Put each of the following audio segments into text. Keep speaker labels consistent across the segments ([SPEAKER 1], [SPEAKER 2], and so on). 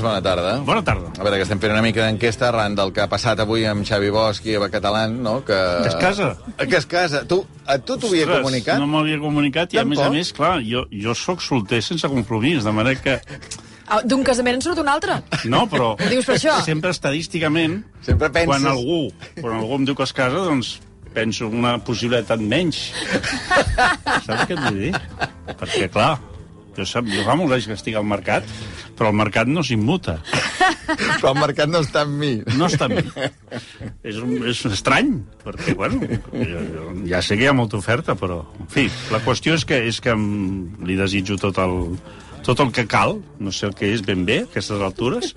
[SPEAKER 1] Pàmies, bona tarda.
[SPEAKER 2] Bona tarda.
[SPEAKER 1] A veure, que estem fent una mica d'enquesta arran del que ha passat avui amb Xavi Bosch i Eva Catalán, no? Que,
[SPEAKER 2] Que es casa.
[SPEAKER 1] Que es casa. Tu, a tu t'ho havia comunicat?
[SPEAKER 2] No m'havia comunicat i, a més a
[SPEAKER 1] Tampoc?
[SPEAKER 2] més, clar, jo, jo sóc solter sense compromís, de manera que...
[SPEAKER 3] Ah, D'un casament en surt un altre.
[SPEAKER 2] No, però...
[SPEAKER 3] Ho dius per això?
[SPEAKER 2] Sempre estadísticament...
[SPEAKER 1] Sempre penses-
[SPEAKER 2] Quan algú, quan algú em diu que es casa, doncs penso una possibilitat menys. Saps què et vull dir? Perquè, clar, jo, sap, jo fa molts anys que estic al mercat, però el mercat no s'immuta.
[SPEAKER 1] Però el mercat no està amb mi.
[SPEAKER 2] No està amb mi. És, un, és estrany, perquè, bueno, jo, jo, ja sé que hi ha molta oferta, però... En fi, la qüestió és que, és que em, li desitjo tot el, tot el que cal, no sé el que és ben bé, a aquestes altures,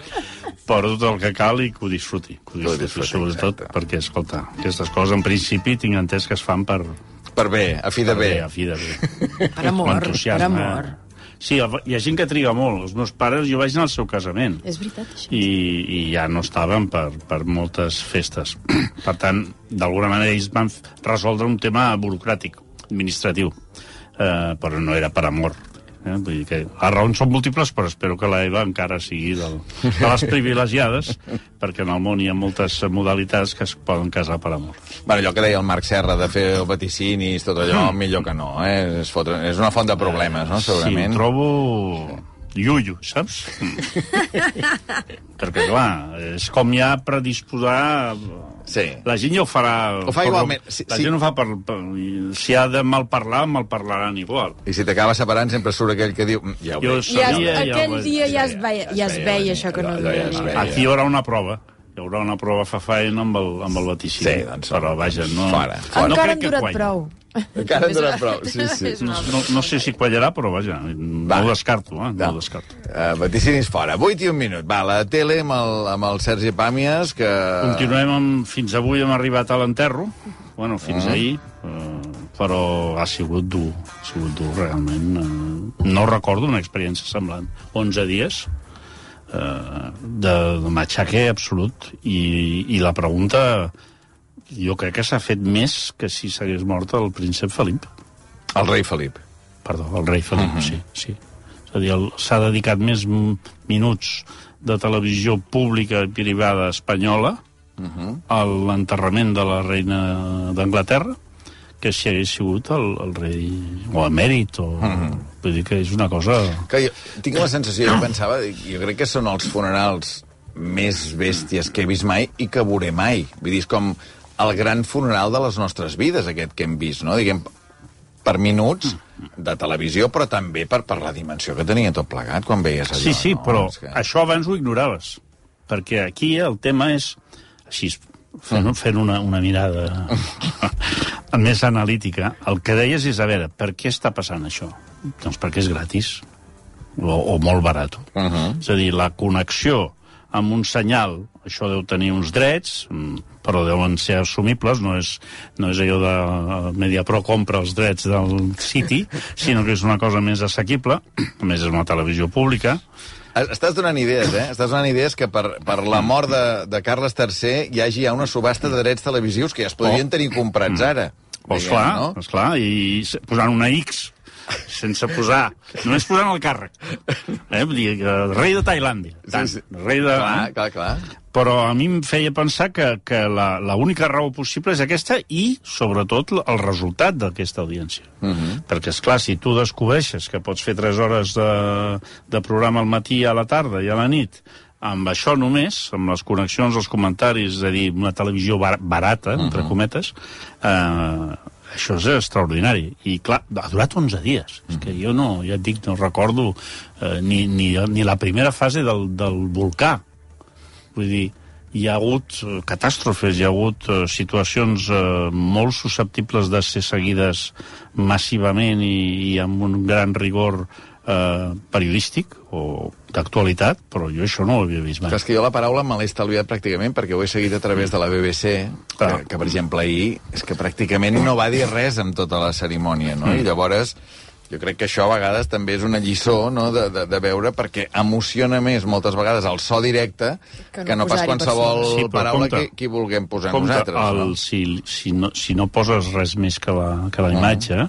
[SPEAKER 2] però tot el que cal i que ho disfruti. Que ho
[SPEAKER 1] ho
[SPEAKER 2] disfruti,
[SPEAKER 1] disfruti,
[SPEAKER 2] sobretot,
[SPEAKER 1] exacte.
[SPEAKER 2] perquè, escolta, aquestes coses, en principi, tinc entès que es fan per...
[SPEAKER 1] Per bé, a fi de
[SPEAKER 2] per
[SPEAKER 1] bé.
[SPEAKER 2] A fi de bé.
[SPEAKER 3] Per amor, per amor.
[SPEAKER 2] Sí, hi ha gent que triga molt. Els meus pares, jo vaig anar al seu casament
[SPEAKER 3] És veritat, això.
[SPEAKER 2] i, i ja no estaven per, per moltes festes. Per tant, d'alguna manera ells van resoldre un tema burocràtic, administratiu, eh, però no era per amor. Eh? Vull dir que les raons són múltiples, però espero que la Eva encara sigui del, de les privilegiades, perquè en el món hi ha moltes modalitats que es poden casar per amor.
[SPEAKER 1] Bueno, allò que deia el Marc Serra de fer vaticinis, tot allò, millor que no, eh? És, fotre... és una font de problemes, no?,
[SPEAKER 2] Sí,
[SPEAKER 1] segurament.
[SPEAKER 2] ho trobo iuio, saps? Perquè, clar, és com ja predisposar...
[SPEAKER 1] Sí.
[SPEAKER 2] La gent ja ho farà...
[SPEAKER 1] Ho fa igualment, sí,
[SPEAKER 2] la
[SPEAKER 1] sí.
[SPEAKER 2] gent ho fa per, per... Si ha de malparlar, malparlaran igual.
[SPEAKER 1] I si t'acaba separant sempre surt aquell que diu... "Mm, Ja ho
[SPEAKER 2] Jo
[SPEAKER 1] veig.
[SPEAKER 3] Ja,
[SPEAKER 2] sabia, ja
[SPEAKER 3] aquell
[SPEAKER 2] ho vaig-
[SPEAKER 3] dia ja es
[SPEAKER 1] ja,
[SPEAKER 3] veia,
[SPEAKER 1] ja
[SPEAKER 3] ja
[SPEAKER 1] es
[SPEAKER 3] es
[SPEAKER 1] veia
[SPEAKER 3] veia
[SPEAKER 1] venir,
[SPEAKER 3] això que no
[SPEAKER 1] ja es veia.
[SPEAKER 2] Aquí hi haurà una prova. Hi haurà una prova fa faena amb el, amb el vaticini.
[SPEAKER 1] Sí, doncs,
[SPEAKER 2] Però, vaja, no...
[SPEAKER 1] fora, fora.
[SPEAKER 2] no
[SPEAKER 3] Encara
[SPEAKER 2] crec
[SPEAKER 3] han
[SPEAKER 2] que
[SPEAKER 3] durat prou.
[SPEAKER 1] Encara en dura prou, sí, sí.
[SPEAKER 2] No, no, no sé si quallarà, però vaja,
[SPEAKER 1] Va.
[SPEAKER 2] no ho descarto, eh? No ho descarto.
[SPEAKER 1] Uh, vaticinis fora. 8 i un minut. Va, la tele amb el, amb el Sergi Pàmies, que...
[SPEAKER 2] Continuem amb... Fins avui hem arribat a l'enterro. Bueno, fins
[SPEAKER 1] Mm.
[SPEAKER 2] ahir. Eh, però ha sigut dur. Ha sigut dur, realment. Eh, no recordo una experiència semblant. 11 dies de, de matxaque absolut. I, I la pregunta... Jo crec que s'ha fet més que si s'hagués mort el príncep Felip.
[SPEAKER 1] El rei Felip.
[SPEAKER 2] Perdó, el rei Felip,
[SPEAKER 1] Mhm.
[SPEAKER 2] sí, sí. És a dir, s'ha dedicat més minuts de televisió pública i privada espanyola
[SPEAKER 1] Mhm.
[SPEAKER 2] a l'enterrament de la reina d'Anglaterra que si hagués sigut el, el rei o emèrit o...
[SPEAKER 1] Mhm.
[SPEAKER 2] Vull dir que és una cosa...
[SPEAKER 1] Que jo tinc la sensació, jo pensava, jo crec que són els funerals més bèsties que he vist mai i que veuré mai. Vull dir, és com el gran funeral de les nostres vides, aquest que hem vist, no? Diguem, per minuts de televisió, però també per, per la dimensió que tenia tot plegat quan veies allò.
[SPEAKER 2] Sí, sí,
[SPEAKER 1] no?
[SPEAKER 2] però
[SPEAKER 1] És que...
[SPEAKER 2] això abans ho ignoraves. Perquè aquí el tema és, així, fent, fent una, una mirada més analítica, el que deies és, a veure, per què està passant això? Doncs perquè és gratis, o, o molt barat.
[SPEAKER 1] Uh -huh.
[SPEAKER 2] És a dir, la connexió amb un senyal, això deu tenir uns drets, mm, però deuen ser assumibles, no és, no és allò de eh, Mediapro compra els drets del City, sinó que és una cosa més assequible, a més és una televisió pública,
[SPEAKER 1] Estàs donant idees, eh? Estàs donant idees que per, per la mort de, de Carles III hi hagi ja una subhasta de drets televisius que ja es podrien
[SPEAKER 2] Oh.
[SPEAKER 1] tenir comprats ara.
[SPEAKER 2] Pues
[SPEAKER 1] Diguem,
[SPEAKER 2] clar,
[SPEAKER 1] no?
[SPEAKER 2] esclar, i posant una X, sense posar... Només posant el càrrec. Eh? Vull dir, que rei de Tailàndia. Tant,
[SPEAKER 1] sí.
[SPEAKER 2] Rei de...
[SPEAKER 1] Clar, clar, clar.
[SPEAKER 2] Però a mi em feia pensar que, que la, la única raó possible és aquesta i, sobretot, el resultat d'aquesta audiència. Uh -huh. Perquè, és clar, si tu descobreixes que pots fer 3 hores de, de programa al matí, a la tarda i a la nit, amb això només, amb les connexions, els comentaris, és a dir, una televisió bar barata, uh -huh. entre cometes, eh, això és extraordinari. I, clar, ha durat 11 dies. És que jo no, ja et dic, no recordo eh, ni, ni, ni la primera fase del, del volcà. Vull dir, hi ha hagut eh, catàstrofes, hi ha hagut eh, situacions eh, molt susceptibles de ser seguides massivament i, i amb un gran rigor eh, periodístic o d'actualitat, però jo això no ho havia vist mai.
[SPEAKER 1] Clar, és que jo la paraula me l'he estalviat pràcticament perquè ho he seguit a través de la BBC, que, que per exemple ahir és que pràcticament no va dir res amb tota la cerimònia, no? I llavors Jo crec que això a vegades també és una lliçó no? de, de, de veure, perquè emociona més moltes vegades el so directe que
[SPEAKER 3] Que
[SPEAKER 1] no,
[SPEAKER 3] no
[SPEAKER 1] pas qualsevol
[SPEAKER 2] Sí,
[SPEAKER 1] paraula
[SPEAKER 2] compte.
[SPEAKER 1] que, que hi vulguem posar
[SPEAKER 2] Compte,
[SPEAKER 1] nosaltres.
[SPEAKER 2] el,
[SPEAKER 1] No?
[SPEAKER 2] si, si, no, si no poses res més que la, que la imatge,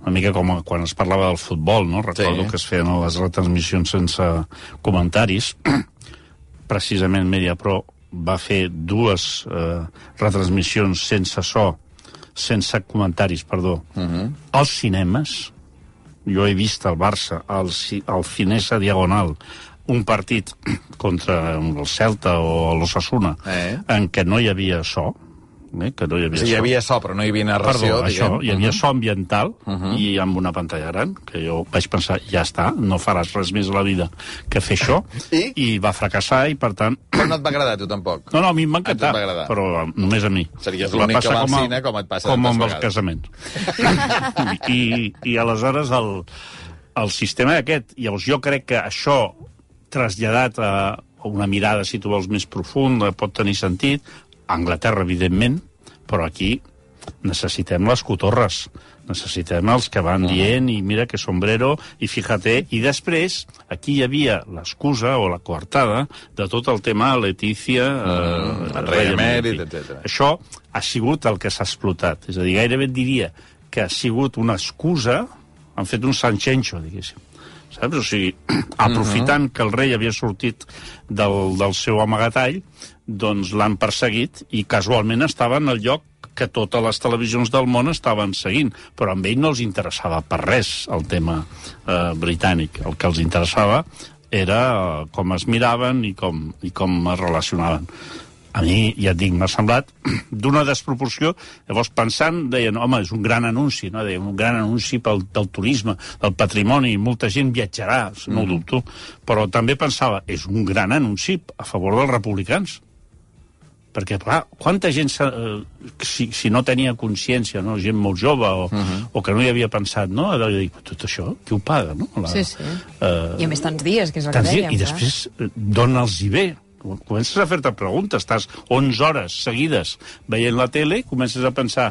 [SPEAKER 2] una mica com quan es parlava del futbol, no? Recordo
[SPEAKER 1] Sí.
[SPEAKER 2] que es feien les retransmissions sense comentaris. Precisament Mediapro va fer dues eh, retransmissions sense so, sense comentaris, perdó, uh -huh. als cinemes. Jo he vist el Barça, al, al Finesa Diagonal, un partit contra el Celta o l'Ossassuna,
[SPEAKER 1] Eh.
[SPEAKER 2] en què no hi havia so, eh, que no hi havia
[SPEAKER 1] hi
[SPEAKER 2] so.
[SPEAKER 1] havia so, però no hi havia narració,
[SPEAKER 2] Perdó, això,
[SPEAKER 1] diguem.
[SPEAKER 2] hi havia so ambiental uh -huh. i amb una pantalla gran, que jo vaig pensar, ja està, no faràs res més a la vida que fer això,
[SPEAKER 1] I?
[SPEAKER 2] i va fracassar, i per tant...
[SPEAKER 1] Però no et va agradar a tu tampoc.
[SPEAKER 2] No, no, a mi em va encantar,
[SPEAKER 1] va
[SPEAKER 2] però només a mi.
[SPEAKER 1] Series l'únic que va al cine, com et passa
[SPEAKER 2] Com amb els casaments. I, I aleshores el, el sistema aquest, llavors jo crec que això traslladat a una mirada, si tu vols, més profunda, pot tenir sentit. A Anglaterra, evidentment, però aquí necessitem les cotorres, necessitem els que van dient i mira que sombrero i fíjate, i després aquí hi havia l'excusa o la coartada de tot el tema Letícia
[SPEAKER 1] Mm,
[SPEAKER 2] eh,
[SPEAKER 1] el rei emèrit, etcètera.
[SPEAKER 2] Això ha sigut el que s'ha explotat, és a dir, gairebé diria que ha sigut una excusa, han fet un Sanchencho, diguéssim, saps? O sigui, aprofitant que el rei havia sortit del, del seu amagatall, doncs l'han perseguit i casualment estava en el lloc que totes les televisions del món estaven seguint, però a ell no els interessava per res el tema eh, britànic. El que els interessava era eh, com es miraven i com, i com es relacionaven. A mi, ja et dic, m'ha semblat d'una desproporció. Llavors, pensant, deien, home, és un gran anunci, no? Deien, un gran anunci pel, del turisme, del patrimoni, molta gent viatjarà, no ho dubto. Però també pensava, és un gran anunci a favor dels republicans. Perquè, clar, quanta gent, eh, si, si no tenia consciència, no? gent molt jove, o, uh -huh. o que no hi havia pensat, no? De dir, tot això, qui ho paga, no? La,
[SPEAKER 3] Sí, sí.
[SPEAKER 2] Eh,
[SPEAKER 3] I a més tants dies, que és el que
[SPEAKER 2] dies,
[SPEAKER 3] dèiem.
[SPEAKER 2] I després, eh, d'on els hi ve? Comences a fer-te preguntes, estàs 11 hores seguides veient la tele, comences a pensar,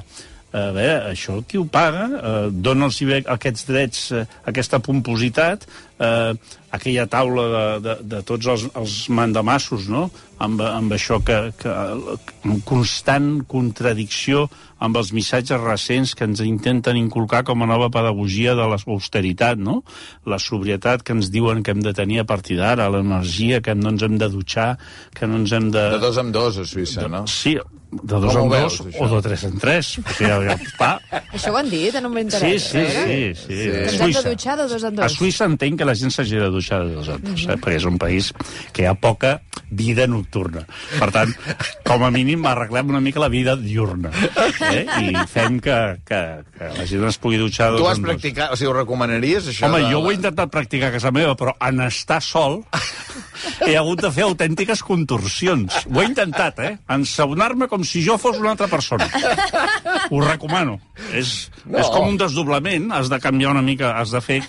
[SPEAKER 2] a veure, això qui ho paga? Eh, ve aquests drets, eh, aquesta pompositat, eh, aquella taula de, de, de tots els, els mandamassos, no?, amb, amb això que, que en constant contradicció amb els missatges recents que ens intenten inculcar com a nova pedagogia de l'austeritat, no? La sobrietat que ens diuen que hem de tenir a partir d'ara, l'energia, que no ens hem de dutxar, que no ens hem de...
[SPEAKER 1] De dos en dos, a Suïssa, no?
[SPEAKER 2] Sí, de dos en dos o de tres en tres. Perquè ja, ja està.
[SPEAKER 3] Això ho han dit, no
[SPEAKER 2] Sí,
[SPEAKER 3] m'interessa.
[SPEAKER 2] sí, sí. sí.
[SPEAKER 3] Que
[SPEAKER 2] A
[SPEAKER 3] ens hem de
[SPEAKER 2] Suïssa.
[SPEAKER 3] dutxar de dos en dos.
[SPEAKER 2] A Suïssa entenc que la gent s'hagi de dutxar de dos en dos, eh? perquè és un país que hi ha poca vida nocturna. Per tant, com a mínim arreglem una mica la vida diurna eh? i fem que, que, que la gent es pugui dutxar
[SPEAKER 1] Tu
[SPEAKER 2] dos
[SPEAKER 1] has practicat, o sigui, ho recomanaries, això?
[SPEAKER 2] Home,
[SPEAKER 1] de
[SPEAKER 2] jo ho he intentat practicar a casa meva, però en estar sol he hagut de fer autèntiques contorsions. Ho he intentat, eh? Ensabonar-me com si jo fos una altra persona. Ho recomano. És,
[SPEAKER 1] no.
[SPEAKER 2] és com un desdoblament, has de canviar una mica, has de fer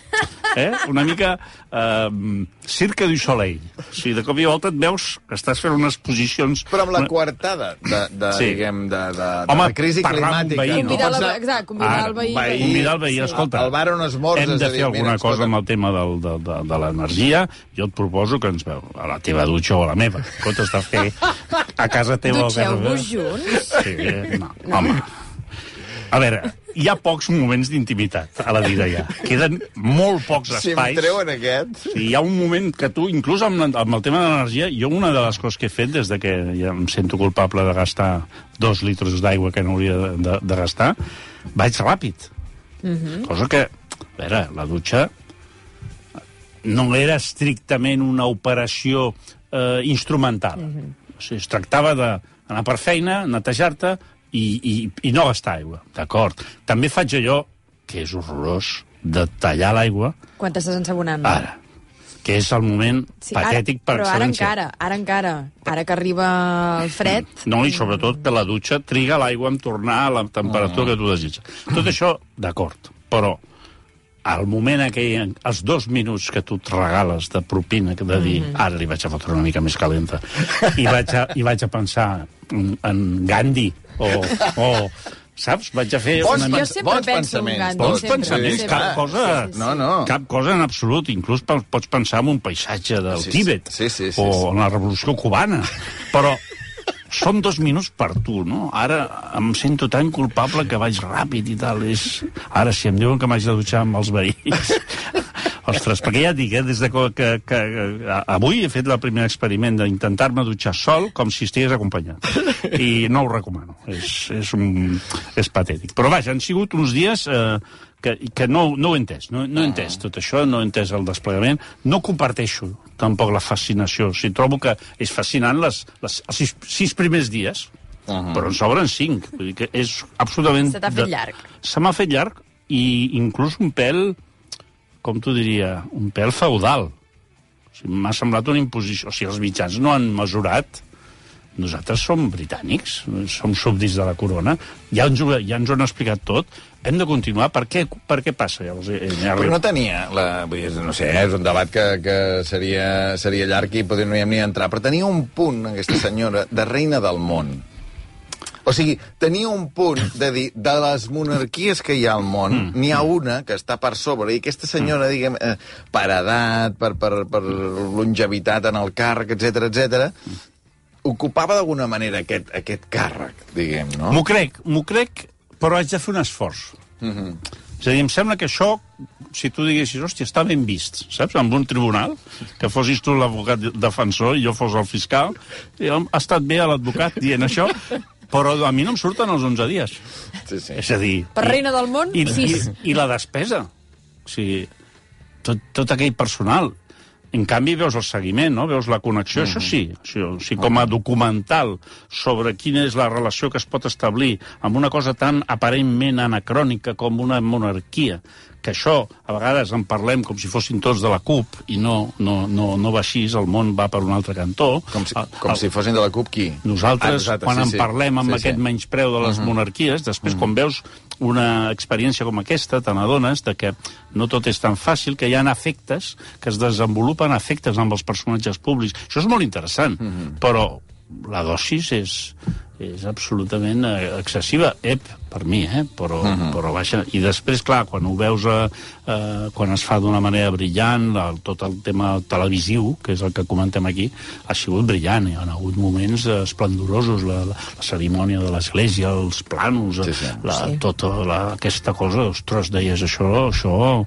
[SPEAKER 2] eh? una mica eh, Cirque du Soleil. O sigui, de cop i volta et veus que estàs fent unes posicions...
[SPEAKER 1] Però amb la
[SPEAKER 2] una-
[SPEAKER 1] coartada de, de
[SPEAKER 2] Sí.
[SPEAKER 1] diguem, de, de, de
[SPEAKER 2] Home,
[SPEAKER 1] la crisi climàtica...
[SPEAKER 2] veí, no?
[SPEAKER 3] Convidar, la, exacte, convidar
[SPEAKER 2] Ara,
[SPEAKER 3] el veí.
[SPEAKER 1] veí-
[SPEAKER 2] Convidar el veí,
[SPEAKER 3] Sí.
[SPEAKER 2] escolta,
[SPEAKER 1] Al bar on esmorzes,
[SPEAKER 2] hem de
[SPEAKER 1] és a dir,
[SPEAKER 2] fer alguna
[SPEAKER 1] mira,
[SPEAKER 2] cosa
[SPEAKER 1] escolta.
[SPEAKER 2] amb el tema del, de, de, de l'energia. Jo et proposo que ens veu a la teva dutxa o a la meva. Comptes de fer a casa teva...
[SPEAKER 3] Dutxeu-vos junts?
[SPEAKER 2] Sí, no, home. A veure, hi ha pocs moments d'intimitat a la vida ja. Queden molt pocs
[SPEAKER 1] Si em
[SPEAKER 2] espais.
[SPEAKER 1] treuen aquest...
[SPEAKER 2] Sí, hi ha un moment que tu, inclús amb, amb el tema de l'energia, jo una de les coses que he fet des de que ja em sento culpable de gastar dos litres d'aigua que no hauria de, de, de gastar, vaig ràpid. Cosa que, a veure, la dutxa no era estrictament una operació eh, instrumental. o sigui, es tractava d'anar per feina, netejar-te i, i, i no gastar aigua. D'acord. També faig allò, que és horrorós, de tallar l'aigua
[SPEAKER 3] Quan t'estàs ensabonant.
[SPEAKER 2] ara, que és el moment sí, patètic per
[SPEAKER 3] Però ara
[SPEAKER 2] excel·lència.
[SPEAKER 3] encara, ara encara. Ara que arriba el fred...
[SPEAKER 2] No, i sobretot que la dutxa triga l'aigua en tornar a la temperatura que tu desitges. Tot això, d'acord, però al moment aquell, els dos minuts que tu et regales de propina, que de dir, ara li vaig a fotre una mica més calenta, i vaig a, i vaig a pensar en, en Gandhi, o, o saps? Vaig a fer
[SPEAKER 1] Bons
[SPEAKER 2] una...
[SPEAKER 3] Jo sempre
[SPEAKER 1] bons
[SPEAKER 3] penso
[SPEAKER 1] pensaments,
[SPEAKER 3] Gandhi,
[SPEAKER 2] Bons
[SPEAKER 3] sempre,
[SPEAKER 2] pensaments,
[SPEAKER 3] sempre.
[SPEAKER 2] cap cosa,
[SPEAKER 3] Sí, sí, sí.
[SPEAKER 1] No, no.
[SPEAKER 2] cap cosa en absolut. Inclús pots pensar en un paisatge del
[SPEAKER 1] Sí, sí.
[SPEAKER 2] Tíbet
[SPEAKER 1] Sí, sí, sí,
[SPEAKER 2] o
[SPEAKER 1] sí.
[SPEAKER 2] en la revolució cubana. Però són dos minuts per tu, no? Ara em sento tan culpable que vaig ràpid i tal. És... Ara, si em diuen que m'haig de dutxar amb els veïns... Ostres, perquè ja et dic, eh, des de que, que, que a- avui he fet el primer experiment d'intentar-me dutxar sol com si estigués acompanyat. I no ho recomano. És, és, un, és patètic. Però vaja, han sigut uns dies eh, que, que no, no ho he entès. No, no he entès tot això, no he entès el desplegament. No comparteixo tampoc la fascinació. O sigui, trobo que és fascinant les, les, els sis, sis primers dies, uh -huh. però en sobren cinc. Vull dir que és absolutament...
[SPEAKER 3] Se t'ha fet llarg.
[SPEAKER 2] Se m'ha fet llarg i inclús un pèl, com t'ho diria, un pèl feudal. O sigui, M'ha semblat una imposició. O sigui, els mitjans no han mesurat nosaltres som britànics, som súbdits de la corona, ja ens, ho, ja ens ho han explicat tot, hem de continuar. Per què, per què passa? Llavors, eh, ja
[SPEAKER 1] Però no tenia, la, vull dir, no sé, és un debat que, que seria, seria llarg i potser no hi hem ni d'entrar, però tenia un punt, aquesta senyora, de reina del món. O sigui, tenia un punt de dir, de les monarquies que hi ha al món, mm. n'hi ha una que està per sobre, i aquesta senyora, diguem, eh, per edat, per, per, per longevitat en el càrrec, etc etc, ocupava d'alguna manera aquest, aquest càrrec, diguem, no?
[SPEAKER 2] M'ho crec, m'ho crec, però haig de fer un esforç. Mm -hmm. És a dir, em sembla que això, si tu diguessis, hòstia, està ben vist, saps? En un tribunal, que fossis tu l'advocat defensor i jo fos el fiscal, i ha estat bé a l'advocat dient això, però a mi no em surten els 11 dies.
[SPEAKER 1] Sí, sí.
[SPEAKER 2] És a dir...
[SPEAKER 3] Per reina del món,
[SPEAKER 2] i,
[SPEAKER 3] sis.
[SPEAKER 2] I, i la despesa. O sigui, tot, tot aquell personal. En canvi, veus el seguiment, no? veus la connexió, mm -hmm. això sí. Això, o sigui, com a documental sobre quina és la relació que es pot establir amb una cosa tan aparentment anacrònica com una monarquia, que això, a vegades en parlem com si fossin tots de la CUP, i no, no, no, no va així, el món va per un altre cantó.
[SPEAKER 1] Com si, com
[SPEAKER 2] el-
[SPEAKER 1] si fossin de la CUP, qui?
[SPEAKER 2] nosaltres,
[SPEAKER 1] Ah, nosaltres,
[SPEAKER 2] quan
[SPEAKER 1] sí,
[SPEAKER 2] en
[SPEAKER 1] sí.
[SPEAKER 2] parlem amb
[SPEAKER 1] Sí,
[SPEAKER 2] aquest
[SPEAKER 1] sí.
[SPEAKER 2] menyspreu de les monarquies, després, quan veus una experiència com aquesta, te n'adones que no tot és tan fàcil, que hi ha efectes, que es desenvolupen efectes amb els personatges públics. Això és molt interessant, però la dosis és, és absolutament eh, excessiva. Ep, per mi, eh? Però, però vaja. I després, clar, quan ho veus, eh, eh, quan es fa d'una manera brillant, el, tot el tema televisiu, que és el que comentem aquí, ha sigut brillant. Hi ha hagut moments eh, esplendorosos, la, la, la cerimònia de l'església, els planos,
[SPEAKER 1] Sí,
[SPEAKER 2] sí. La,
[SPEAKER 3] Sí.
[SPEAKER 2] tota la, aquesta cosa, ostres, deies això, això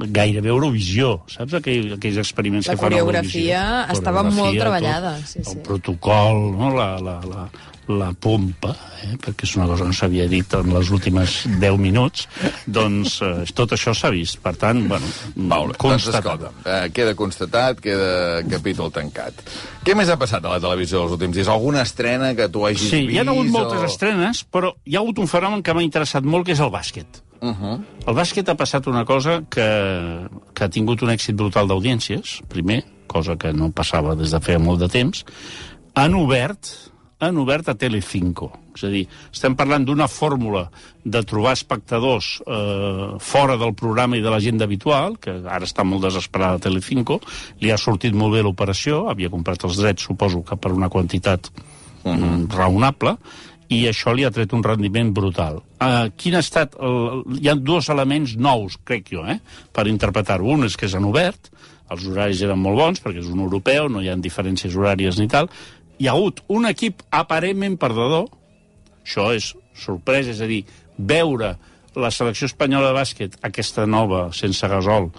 [SPEAKER 2] gairebé Eurovisió, saps? Aquell, aquells experiments
[SPEAKER 3] La
[SPEAKER 2] que fan a
[SPEAKER 3] coreografia estava
[SPEAKER 2] Coreografia,
[SPEAKER 3] molt
[SPEAKER 2] tot,
[SPEAKER 3] treballada, sí, sí.
[SPEAKER 2] El protocol, no? la, la, la, la pompa, eh? perquè és una cosa que no s'havia dit en les últimes 10 minuts, doncs eh, tot això s'ha vist. Per tant, bueno,
[SPEAKER 1] Molt bé, doncs
[SPEAKER 2] constatat.
[SPEAKER 1] escolta, eh, queda constatat, queda capítol tancat. Què més ha passat a la televisió els últims dies? Alguna estrena que tu hagis
[SPEAKER 2] Sí,
[SPEAKER 1] vist?
[SPEAKER 2] hi ha hagut moltes
[SPEAKER 1] o...
[SPEAKER 2] estrenes, però hi ha hagut un fenomen que m'ha interessat molt, que és el bàsquet.
[SPEAKER 1] Uh -huh.
[SPEAKER 2] El bàsquet ha passat una cosa que, que ha tingut un èxit brutal d'audiències, primer, cosa que no passava des de feia molt de temps, han obert han obert a Telecinco. És a dir, estem parlant d'una fórmula de trobar espectadors eh, fora del programa i de l'agenda habitual, que ara està molt desesperada a Telecinco, li ha sortit molt bé l'operació, havia comprat els drets, suposo que per una quantitat -huh. raonable, i això li ha tret un rendiment brutal. Uh, quin ha estat... El, hi ha dos elements nous, crec jo, eh, per interpretar-ho. Un és que s'han obert, els horaris eren molt bons, perquè és un europeu, no hi ha diferències horàries ni tal. Hi ha hagut un equip aparentment perdedor, això és sorpresa, és a dir, veure la selecció espanyola de bàsquet, aquesta nova, sense Gasol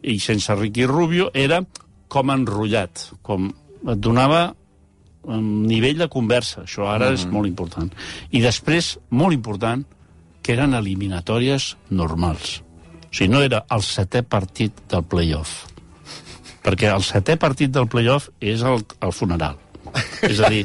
[SPEAKER 2] i sense Ricky Rubio, era com enrotllat, com et donava un nivell de conversa. Això ara mm -hmm. és molt important. I després, molt important, que eren eliminatòries normals. O sigui, no era el setè partit del playoff. Perquè el setè partit del playoff és el, el funeral. És a dir,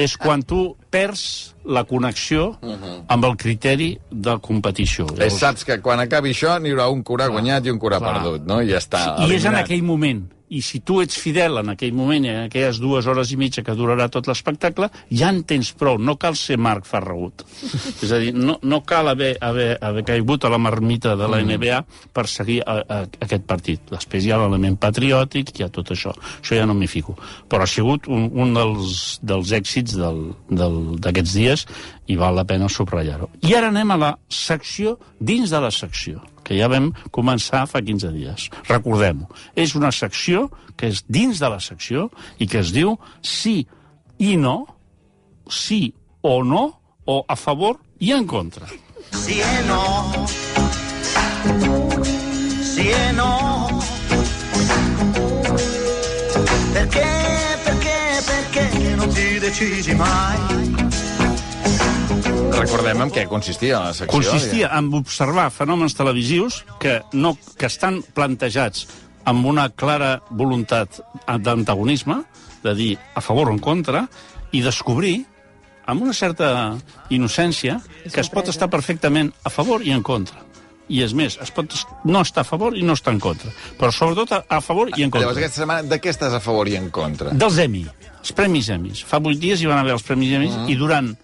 [SPEAKER 2] és quan tu perds la connexió amb el criteri de competició.
[SPEAKER 1] Eh, saps que quan acabi això n'hi haurà un curà guanyat i un curà
[SPEAKER 2] clar.
[SPEAKER 1] perdut, no? I ja està.
[SPEAKER 2] I és en aquell moment. I si tu ets fidel en aquell moment, en aquelles dues hores i mitja que durarà tot l'espectacle, ja en tens prou, no cal ser Marc Ferragut. És a dir, no, no cal haver, haver, haver caigut a la marmita de la NBA per seguir a, a, aquest partit. Després hi ha l'element patriòtic, hi ha tot això. Això ja no m'hi fico. Però ha sigut un, un dels, dels èxits del- del- d'aquests dies i val la pena subratllar-ho. I ara anem a la secció dins de la secció que ja vam començar fa 15 dies. Recordem-ho. És una secció que és dins de la secció i que es diu sí i no, sí o no, o a favor i en contra.
[SPEAKER 4] Sì e no. Sì e no. Perché, perché, perché non ti decidi mai?
[SPEAKER 1] Recordem en què consistia la secció.
[SPEAKER 2] Consistia en observar fenòmens televisius que, no, que estan plantejats amb una clara voluntat d'antagonisme, de dir a favor o en contra, i descobrir, amb una certa innocència, que es pot estar perfectament a favor i en contra. I és més, es pot no estar a favor i no estar en contra. Però sobretot a, a favor i en contra.
[SPEAKER 1] Llavors, aquesta setmana, de què estàs a favor i en contra?
[SPEAKER 2] Dels Emmy, els Premis Emmys. Fa vuit dies hi van haver els Premis Emmys
[SPEAKER 1] Mm.
[SPEAKER 2] i durant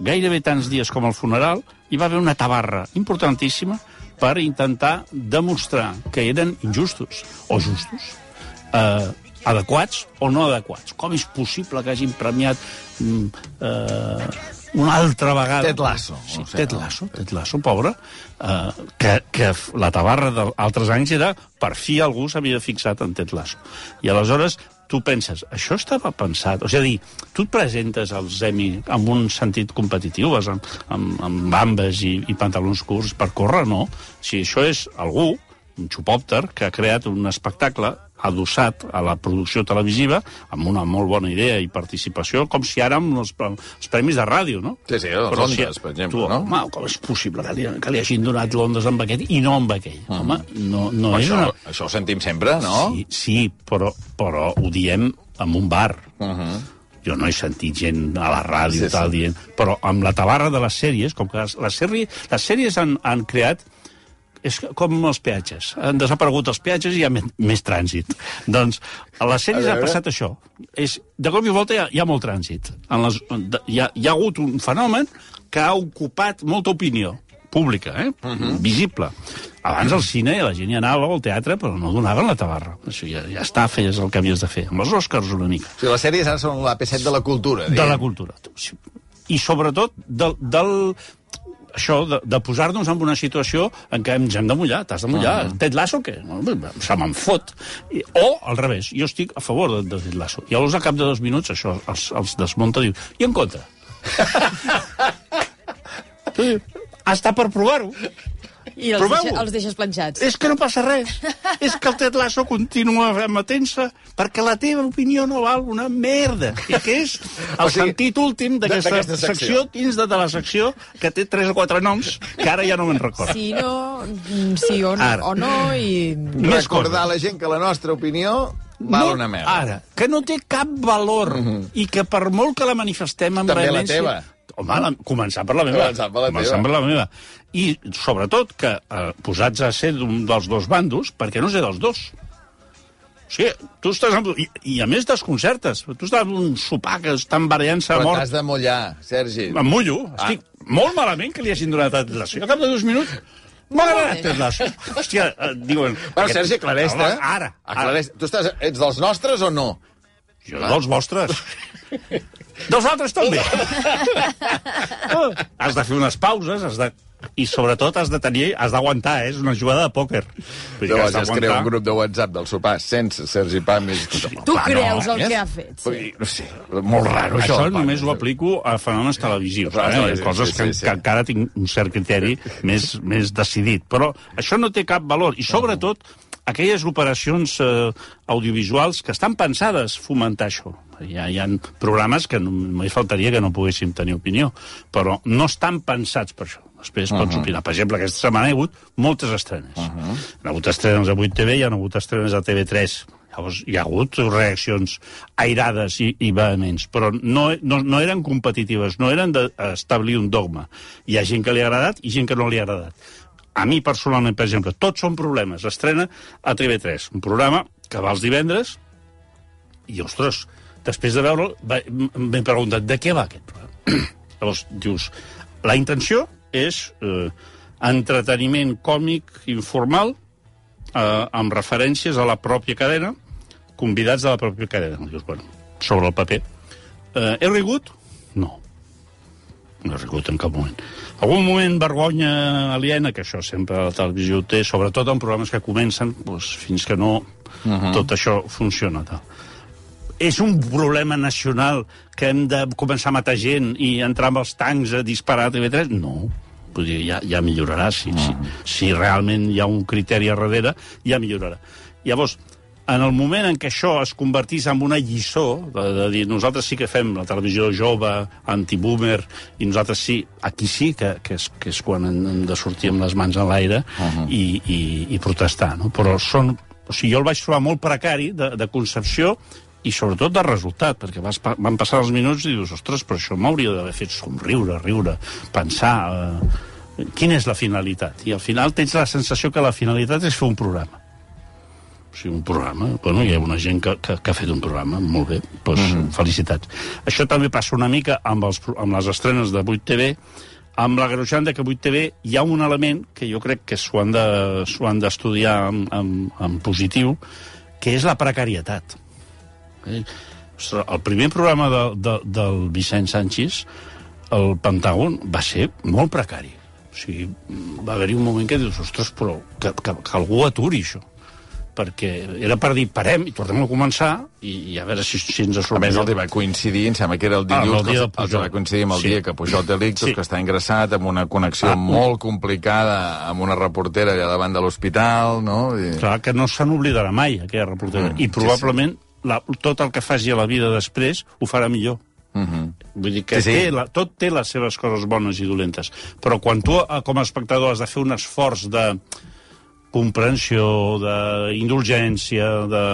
[SPEAKER 2] gairebé tants dies com el funeral hi va haver una tabarra importantíssima per intentar demostrar que eren injustos o justos, eh, adequats o no adequats. Com és possible que hagin premiat mm, eh, una altra vegada...
[SPEAKER 1] Ted Lasso,
[SPEAKER 2] Sí,
[SPEAKER 1] o sigui,
[SPEAKER 2] Ted Lasso, Ted Lasso, pobre, eh, que, que la tabarra d'altres anys era per fi algú s'havia fixat en Ted Lasso. I aleshores tu penses, això estava pensat... O sigui, dir, tu et presentes als Emmy amb un sentit competitiu, vas amb, amb, amb bambes i, i pantalons curts per córrer, no. Si això és algú, un xupòpter, que ha creat un espectacle adossat a la producció televisiva amb una molt bona idea i participació, com si ara amb els, els premis de ràdio, no?
[SPEAKER 1] Sí, sí,
[SPEAKER 2] Però
[SPEAKER 1] Ondes, per exemple,
[SPEAKER 2] tu,
[SPEAKER 1] no?
[SPEAKER 2] Home, com és possible que li, que li hagin donat l'Ondes amb aquest i no amb aquell? Mm. Home, no, no és
[SPEAKER 1] Això,
[SPEAKER 2] una...
[SPEAKER 1] això ho sentim sempre, no?
[SPEAKER 2] Sí, sí però, però ho diem en un bar. Uh -huh. Jo no he sentit gent a la ràdio
[SPEAKER 1] sí,
[SPEAKER 2] tal
[SPEAKER 1] sí.
[SPEAKER 2] dient... Però amb la tabarra de les sèries, com que les, les, sèries, les sèries han, han creat és com els peatges. Han desaparegut els peatges i hi ha més, més trànsit. Doncs a les sèries
[SPEAKER 1] A
[SPEAKER 2] ha passat això. És, de cop i volta hi ha, hi ha molt trànsit. En les, de, hi, ha, hi ha hagut un fenomen que ha ocupat molta opinió pública, eh? Uh -huh. visible. Abans al cine la gent hi anava al teatre, però no donaven la tabarra. Això ja, ja està, feies el que havies de fer. Amb els Oscars una mica
[SPEAKER 1] O sigui, les sèries ara són l'AP7 de la cultura.
[SPEAKER 2] de la cultura. I sobretot del, del això de, de posar-nos en una situació en què ens hem de mullar, t'has de mullar. Uh -huh. Ted Lasso, què? Se me'n fot. I, o, al revés, jo estic a favor de, de Ted Lasso. I llavors, al cap de dos minuts, això els, els desmunta i diu, i en contra. Està per provar-ho.
[SPEAKER 3] I els, deixa, els deixes planxats.
[SPEAKER 2] És que no passa res. És que el Ted Lasso continua amatent-se perquè la teva opinió no val una merda. I que és el
[SPEAKER 1] O sigui,
[SPEAKER 2] sentit últim d'aquesta
[SPEAKER 1] secció.
[SPEAKER 2] secció dins de, de la secció que té tres o quatre noms que ara ja no me'n recordo.
[SPEAKER 3] Sí, no, mm, sí o no,
[SPEAKER 2] Ara.
[SPEAKER 3] o no i...
[SPEAKER 2] Més
[SPEAKER 1] Recordar a la gent que la nostra opinió val una merda.
[SPEAKER 2] Ara, que no té cap valor mm -hmm. i que per molt que la manifestem amb
[SPEAKER 1] També la teva.
[SPEAKER 2] Home, la, començant per la meva.
[SPEAKER 1] Començant per la
[SPEAKER 2] començant
[SPEAKER 1] teva.
[SPEAKER 2] per la meva. I, sobretot, que eh, posats a ser d'un dels dos bandos, perquè no sé dels dos. O sigui, tu estàs... Amb, i, I a més desconcertes. Tu estàs en un sopar que estan barallant-se a
[SPEAKER 1] Però
[SPEAKER 2] mort.
[SPEAKER 1] t'has de mullar, Sergi.
[SPEAKER 2] Em mullo. Estic molt malament que li hagin donat. I al cap de dos minuts m'ha agradat Ted Lasso. Hòstia, eh, diuen...
[SPEAKER 1] Bueno, Sergi, aclareix-te.
[SPEAKER 2] Ara. ara.
[SPEAKER 1] Aclareix. Tu estàs, ets dels nostres o no?
[SPEAKER 2] Jo dels vostres. Dels altres també. Oh, has de fer unes pauses, has de... i sobretot has de tenir, has d'aguantar, eh? és una jugada de pòquer. Vull dir que
[SPEAKER 1] Llavors
[SPEAKER 2] has
[SPEAKER 1] es crea un grup de WhatsApp del sopar sense Sergi Pam i...
[SPEAKER 3] Tu
[SPEAKER 2] Clar,
[SPEAKER 3] creus
[SPEAKER 2] no,
[SPEAKER 3] el
[SPEAKER 1] eh?
[SPEAKER 3] que ha fet. Sí.
[SPEAKER 1] Vull dir, No sé, molt raro això.
[SPEAKER 2] Això només ho aplico a fenòmens televisius,
[SPEAKER 1] Clar,
[SPEAKER 2] eh?
[SPEAKER 1] sí, sí,
[SPEAKER 2] coses
[SPEAKER 1] sí,
[SPEAKER 2] que,
[SPEAKER 1] sí, sí.
[SPEAKER 2] que encara tinc un cert criteri més, més decidit. Però això no té cap valor. I sobretot, aquelles operacions eh, audiovisuals que estan pensades fomentar això. Hi ha, hi ha programes que només faltaria que no poguéssim tenir opinió, però no estan pensats per això. Després pots opinar. Per exemple, aquesta setmana hi ha hagut moltes estrenes. Uh -huh. Hi ha hagut estrenes a 8TV, hi ha hagut estrenes a TV3. Llavors, hi ha hagut reaccions airades i, i vehements, però no, no, no eren competitives, no eren d'establir un dogma. Hi ha gent que li ha agradat i gent que no li ha agradat. A mi personalment, per exemple, Tots són problemes, estrena a TV3, un programa que va els divendres, i, ostres, després de veure'l, m'he preguntat, de què va aquest programa? Llavors, dius, la intenció és eh, entreteniment còmic informal eh, amb referències a la pròpia cadena, convidats de la pròpia cadena. Dius, bueno, sobre el paper. Eh, he rigut? No. Rigut en cap moment. Algun moment vergonya aliena, que això sempre la televisió té, sobretot en programes que comencen, doncs, fins que no uh -huh. tot això funciona. Tal. És un problema nacional que hem de començar a matar gent i entrar amb els tancs a disparar a TV3? No. Vull dir, ja, ja millorarà. Si, uh -huh. si, si realment hi ha un criteri a darrere, ja millorarà. Llavors, en el moment en què això es convertís en una lliçó, de, de dir, nosaltres sí que fem la televisió jove, antiboomer, i nosaltres sí, aquí sí, que, que, és, que és quan hem de sortir amb les mans en l'aire uh -huh. i, i, i protestar, no? Però són... O sigui, jo el vaig trobar molt precari de, de concepció i sobretot de resultat, perquè vas, van passar els minuts i dius, ostres, però això m'hauria d'haver fet somriure, riure, pensar... Eh, quina és la finalitat? I al final tens la sensació que la finalitat és fer un programa. O sigui, un programa. Bueno, hi ha una gent que, que, que ha fet un programa, molt bé, doncs mm -hmm. felicitats. Això també passa una mica amb, els, amb les estrenes de 8TV, amb la greujant de que 8TV hi ha un element que jo crec que s'ho han de- d'estudiar en, en, en positiu, que és la precarietat. Eh? Ostres, el primer programa de, de, del Vicent Sánchez, el Pentàgon, va ser molt precari. O sigui, va haver-hi un moment que dius, ostres, però que, que, que algú aturi això perquè era per dir parem i tornem a començar i, i a veure si, si ens
[SPEAKER 1] A
[SPEAKER 2] surt
[SPEAKER 1] més, el
[SPEAKER 2] millor.
[SPEAKER 1] va coincidir, em sembla que era el
[SPEAKER 2] Ah,
[SPEAKER 1] dilluns,
[SPEAKER 2] amb el dia
[SPEAKER 1] que
[SPEAKER 2] de Pujol.
[SPEAKER 1] va coincidir amb el
[SPEAKER 2] Sí.
[SPEAKER 1] dia que Pujol té l'ictus,
[SPEAKER 2] Sí.
[SPEAKER 1] que està ingressat, amb una connexió
[SPEAKER 2] Ah,
[SPEAKER 1] molt complicada amb una reportera allà davant de l'hospital, no? I...
[SPEAKER 2] Clar, que no se n'oblidarà mai, aquella reportera.
[SPEAKER 1] Mm,
[SPEAKER 2] I probablement la, tot el que faci a la vida després ho farà millor.
[SPEAKER 1] Uh -huh.
[SPEAKER 2] Vull dir que
[SPEAKER 1] Sí,
[SPEAKER 2] sí,
[SPEAKER 1] sí.
[SPEAKER 2] sí. Té la, tot té les seves coses bones i dolentes. Però quan tu, eh, com a espectador, has de fer un esforç de comprensió, d'indulgència, de,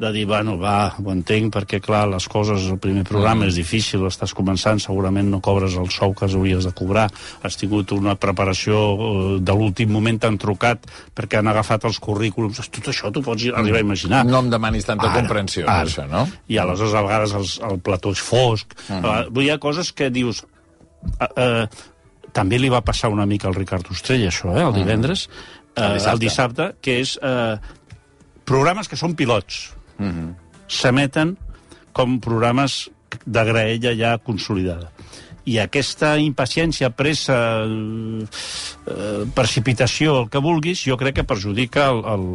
[SPEAKER 2] de dir, bueno, va, ho entenc, perquè, clar, les coses, el primer programa és difícil, estàs començant, segurament no cobres el sou que hauries de cobrar, has tingut una preparació eh, de l'últim moment, t'han trucat perquè han agafat els currículums, tot això t'ho pots arribar a imaginar.
[SPEAKER 1] No em demanis tanta comprensió,
[SPEAKER 2] ara.
[SPEAKER 1] això, no?
[SPEAKER 2] I aleshores a vegades els, el plató és fosc. Uh -huh. uh, hi ha coses que dius... Uh, uh, també li va passar una mica al Ricard Ostrell, això, eh, el divendres, uh,
[SPEAKER 1] El dissabte.
[SPEAKER 2] el dissabte, que és uh, programes que són pilots. Uh -huh. S'emeten com programes de graella ja consolidada. I aquesta impaciència, pressa, eh, eh, precipitació, el que vulguis, jo crec que perjudica el, el,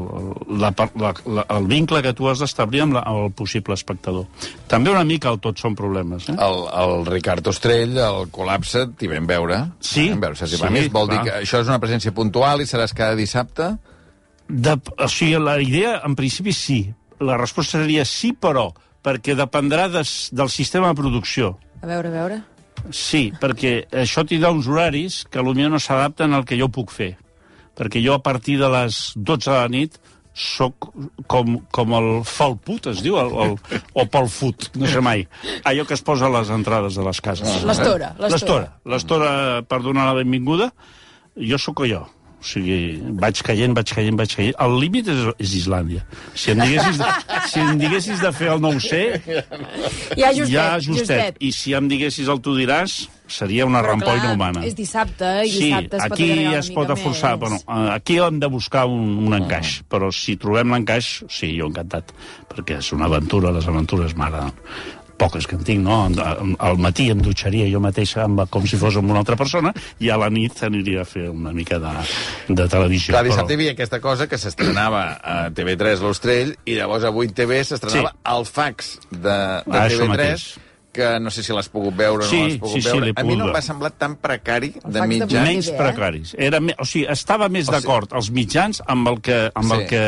[SPEAKER 2] la, la, la, el vincle que tu has d'establir amb, la, amb el possible espectador. També una mica el tot són problemes. Eh?
[SPEAKER 1] El, el Ricard Ostrell, el col·lapse, t'hi vam veure.
[SPEAKER 2] Sí,
[SPEAKER 1] vam veure,
[SPEAKER 2] sí,
[SPEAKER 1] A més, vol dir
[SPEAKER 2] clar.
[SPEAKER 1] que això és una presència puntual i seràs cada dissabte?
[SPEAKER 2] De, o sigui, la idea, en principi, sí. La resposta seria sí, però, perquè dependrà des, del sistema de producció.
[SPEAKER 3] A veure, a veure.
[SPEAKER 2] Sí, perquè això t'hi dà uns horaris que potser no s'adapten al que jo puc fer. Perquè jo a partir de les 12 de la nit sóc com, com el falput, es diu, el, el, o pel fut, no sé mai. Allò que es posa a les entrades de les cases.
[SPEAKER 3] L'estora, l'estora.
[SPEAKER 2] L'estora. L'estora per donar la benvinguda, jo sóc jo. O sigui, vaig caient, vaig caient, vaig caient. El límit és, és Islàndia. Si em diguessis de, si em diguessis de fer el no ho sé,
[SPEAKER 3] Ja justet,
[SPEAKER 2] ja justet. I si em diguessis el tu diràs, seria una
[SPEAKER 3] Però,
[SPEAKER 2] rampoina
[SPEAKER 3] clar,
[SPEAKER 2] humana.
[SPEAKER 3] És dissabte, i
[SPEAKER 2] Sí,
[SPEAKER 3] dissabte es pot
[SPEAKER 2] aquí
[SPEAKER 3] una
[SPEAKER 2] es pot
[SPEAKER 3] mica
[SPEAKER 2] forçar.
[SPEAKER 3] més.
[SPEAKER 2] Bueno, eh, aquí hem de buscar un, un encaix, però si trobem l'encaix, sí, jo encantat, perquè és una aventura, les aventures m'agraden poques que en tinc, no? Al matí em dutxaria jo mateix amb, com si fos amb una altra persona i a la nit aniria a fer una mica de, de televisió.
[SPEAKER 1] Clar, dissabte hi
[SPEAKER 2] però-
[SPEAKER 1] havia aquesta cosa que s'estrenava a TV3 l'Ostrell i llavors a 8TV s'estrenava
[SPEAKER 2] Sí.
[SPEAKER 1] el fax de, de
[SPEAKER 2] Ah, això
[SPEAKER 1] TV3
[SPEAKER 2] mateix.
[SPEAKER 1] que no sé si l'has pogut veure o
[SPEAKER 2] Sí,
[SPEAKER 1] no l'has pogut
[SPEAKER 2] sí, sí,
[SPEAKER 1] veure.
[SPEAKER 2] l'he
[SPEAKER 1] a mi no em va semblar tan precari
[SPEAKER 3] El
[SPEAKER 1] de
[SPEAKER 3] de
[SPEAKER 1] mitjans.
[SPEAKER 3] vuit
[SPEAKER 2] menys
[SPEAKER 3] eh?
[SPEAKER 2] precaris. Era, me- o sigui, estava més
[SPEAKER 1] sigui-
[SPEAKER 2] d'acord els mitjans amb el que, amb
[SPEAKER 1] Sí.
[SPEAKER 2] el que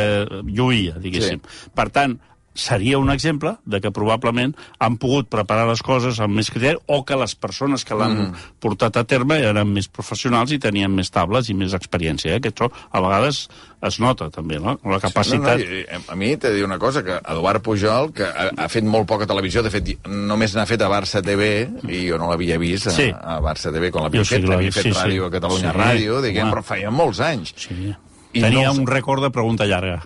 [SPEAKER 2] lluïa, diguéssim. Per tant, seria un exemple de que probablement han pogut preparar les coses amb més criteri o que les persones que l'han mm. portat a terme eren més professionals i tenien més tables i més experiència. Eh? Que això a vegades es nota també, no? La capacitat...
[SPEAKER 1] No, no, i, a mi t'he de dir una cosa, que Eduard Pujol, que ha, ha fet molt poca televisió, de fet, només n'ha fet a Barça TV, i jo no l'havia vist a,
[SPEAKER 2] Sí.
[SPEAKER 1] a Barça TV, quan l'havia
[SPEAKER 2] sí
[SPEAKER 1] fet, l'havia fet
[SPEAKER 2] sí, sí.
[SPEAKER 1] ràdio a Catalunya
[SPEAKER 2] Sí,
[SPEAKER 1] Ràdio, diguem,
[SPEAKER 2] home.
[SPEAKER 1] però feia molts anys.
[SPEAKER 2] Sí.
[SPEAKER 1] I
[SPEAKER 2] Tenia
[SPEAKER 1] no-
[SPEAKER 2] un rècord de pregunta llarga,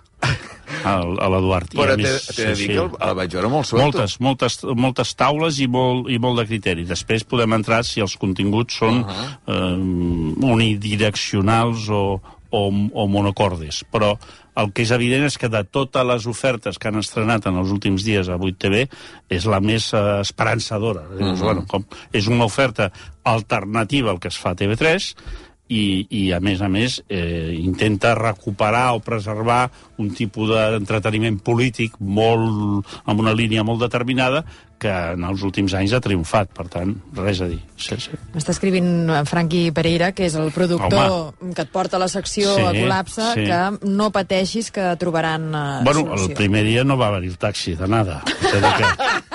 [SPEAKER 2] a l'Eduard.
[SPEAKER 1] Però t'he de dir que el, el vaig veure molt suelto.
[SPEAKER 2] Moltes, moltes, moltes taules i molt, i molt de criteri. Després podem entrar si els continguts són uh -huh. eh, unidireccionals o, o, o monocordes. Però el que és evident és que de totes les ofertes que han estrenat en els últims dies a 8TV és la més eh, esperançadora. Uh -huh. bueno, com, és una oferta alternativa al que es fa a TV3 i, i a més a més eh, intenta recuperar o preservar un tipus d'entreteniment polític molt, amb una línia molt determinada que en els últims anys ha triomfat, per tant, res a dir. Sí, sí.
[SPEAKER 3] M'està escrivint en Franqui Pereira, que és el productor que et porta a la secció
[SPEAKER 2] Sí,
[SPEAKER 3] a col·lapse,
[SPEAKER 2] sí.
[SPEAKER 3] que no pateixis que trobaran uh,
[SPEAKER 2] Bueno,
[SPEAKER 3] solució.
[SPEAKER 2] el primer dia no va haver-hi el taxi, de nada. Que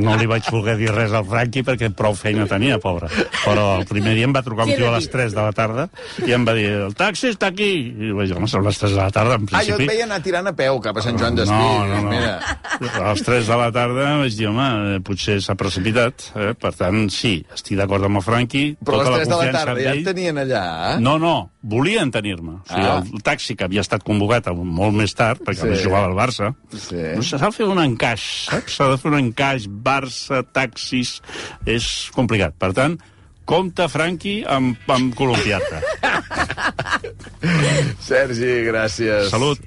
[SPEAKER 2] no li vaig voler dir res al Franqui perquè prou feina tenia, pobre. Però el primer dia em va trucar un tio a les 3 de la tarda i em va dir, el taxi està aquí. I vaig dir, home, són les 3 de la tarda, en
[SPEAKER 1] Ah, jo
[SPEAKER 2] principi.
[SPEAKER 1] et veia anar tirant a peu cap a Sant Joan d'Espí.
[SPEAKER 2] No, no, no.
[SPEAKER 1] Mira.
[SPEAKER 2] A les 3 de la tarda vaig dir, home, eh, potser s'ha precipitat. Eh? Per tant, sí, estic d'acord amb el Franqui.
[SPEAKER 1] Però a
[SPEAKER 2] tota
[SPEAKER 1] les 3 de la tarda ja et tenien allà.
[SPEAKER 2] No, no, volien tenir-me. O sigui,
[SPEAKER 1] Ah.
[SPEAKER 2] el taxi que havia estat convocat a- molt més tard, perquè
[SPEAKER 1] Sí.
[SPEAKER 2] sí. a més jugava al Barça,
[SPEAKER 1] Sí.
[SPEAKER 2] no s'ha de fer un encaix, saps? S'ha de fer un encaix, Barça, taxis, és complicat. Per tant, compte, Franqui, amb, amb columpiar-te.
[SPEAKER 1] Sergi, gràcies.
[SPEAKER 2] Salut.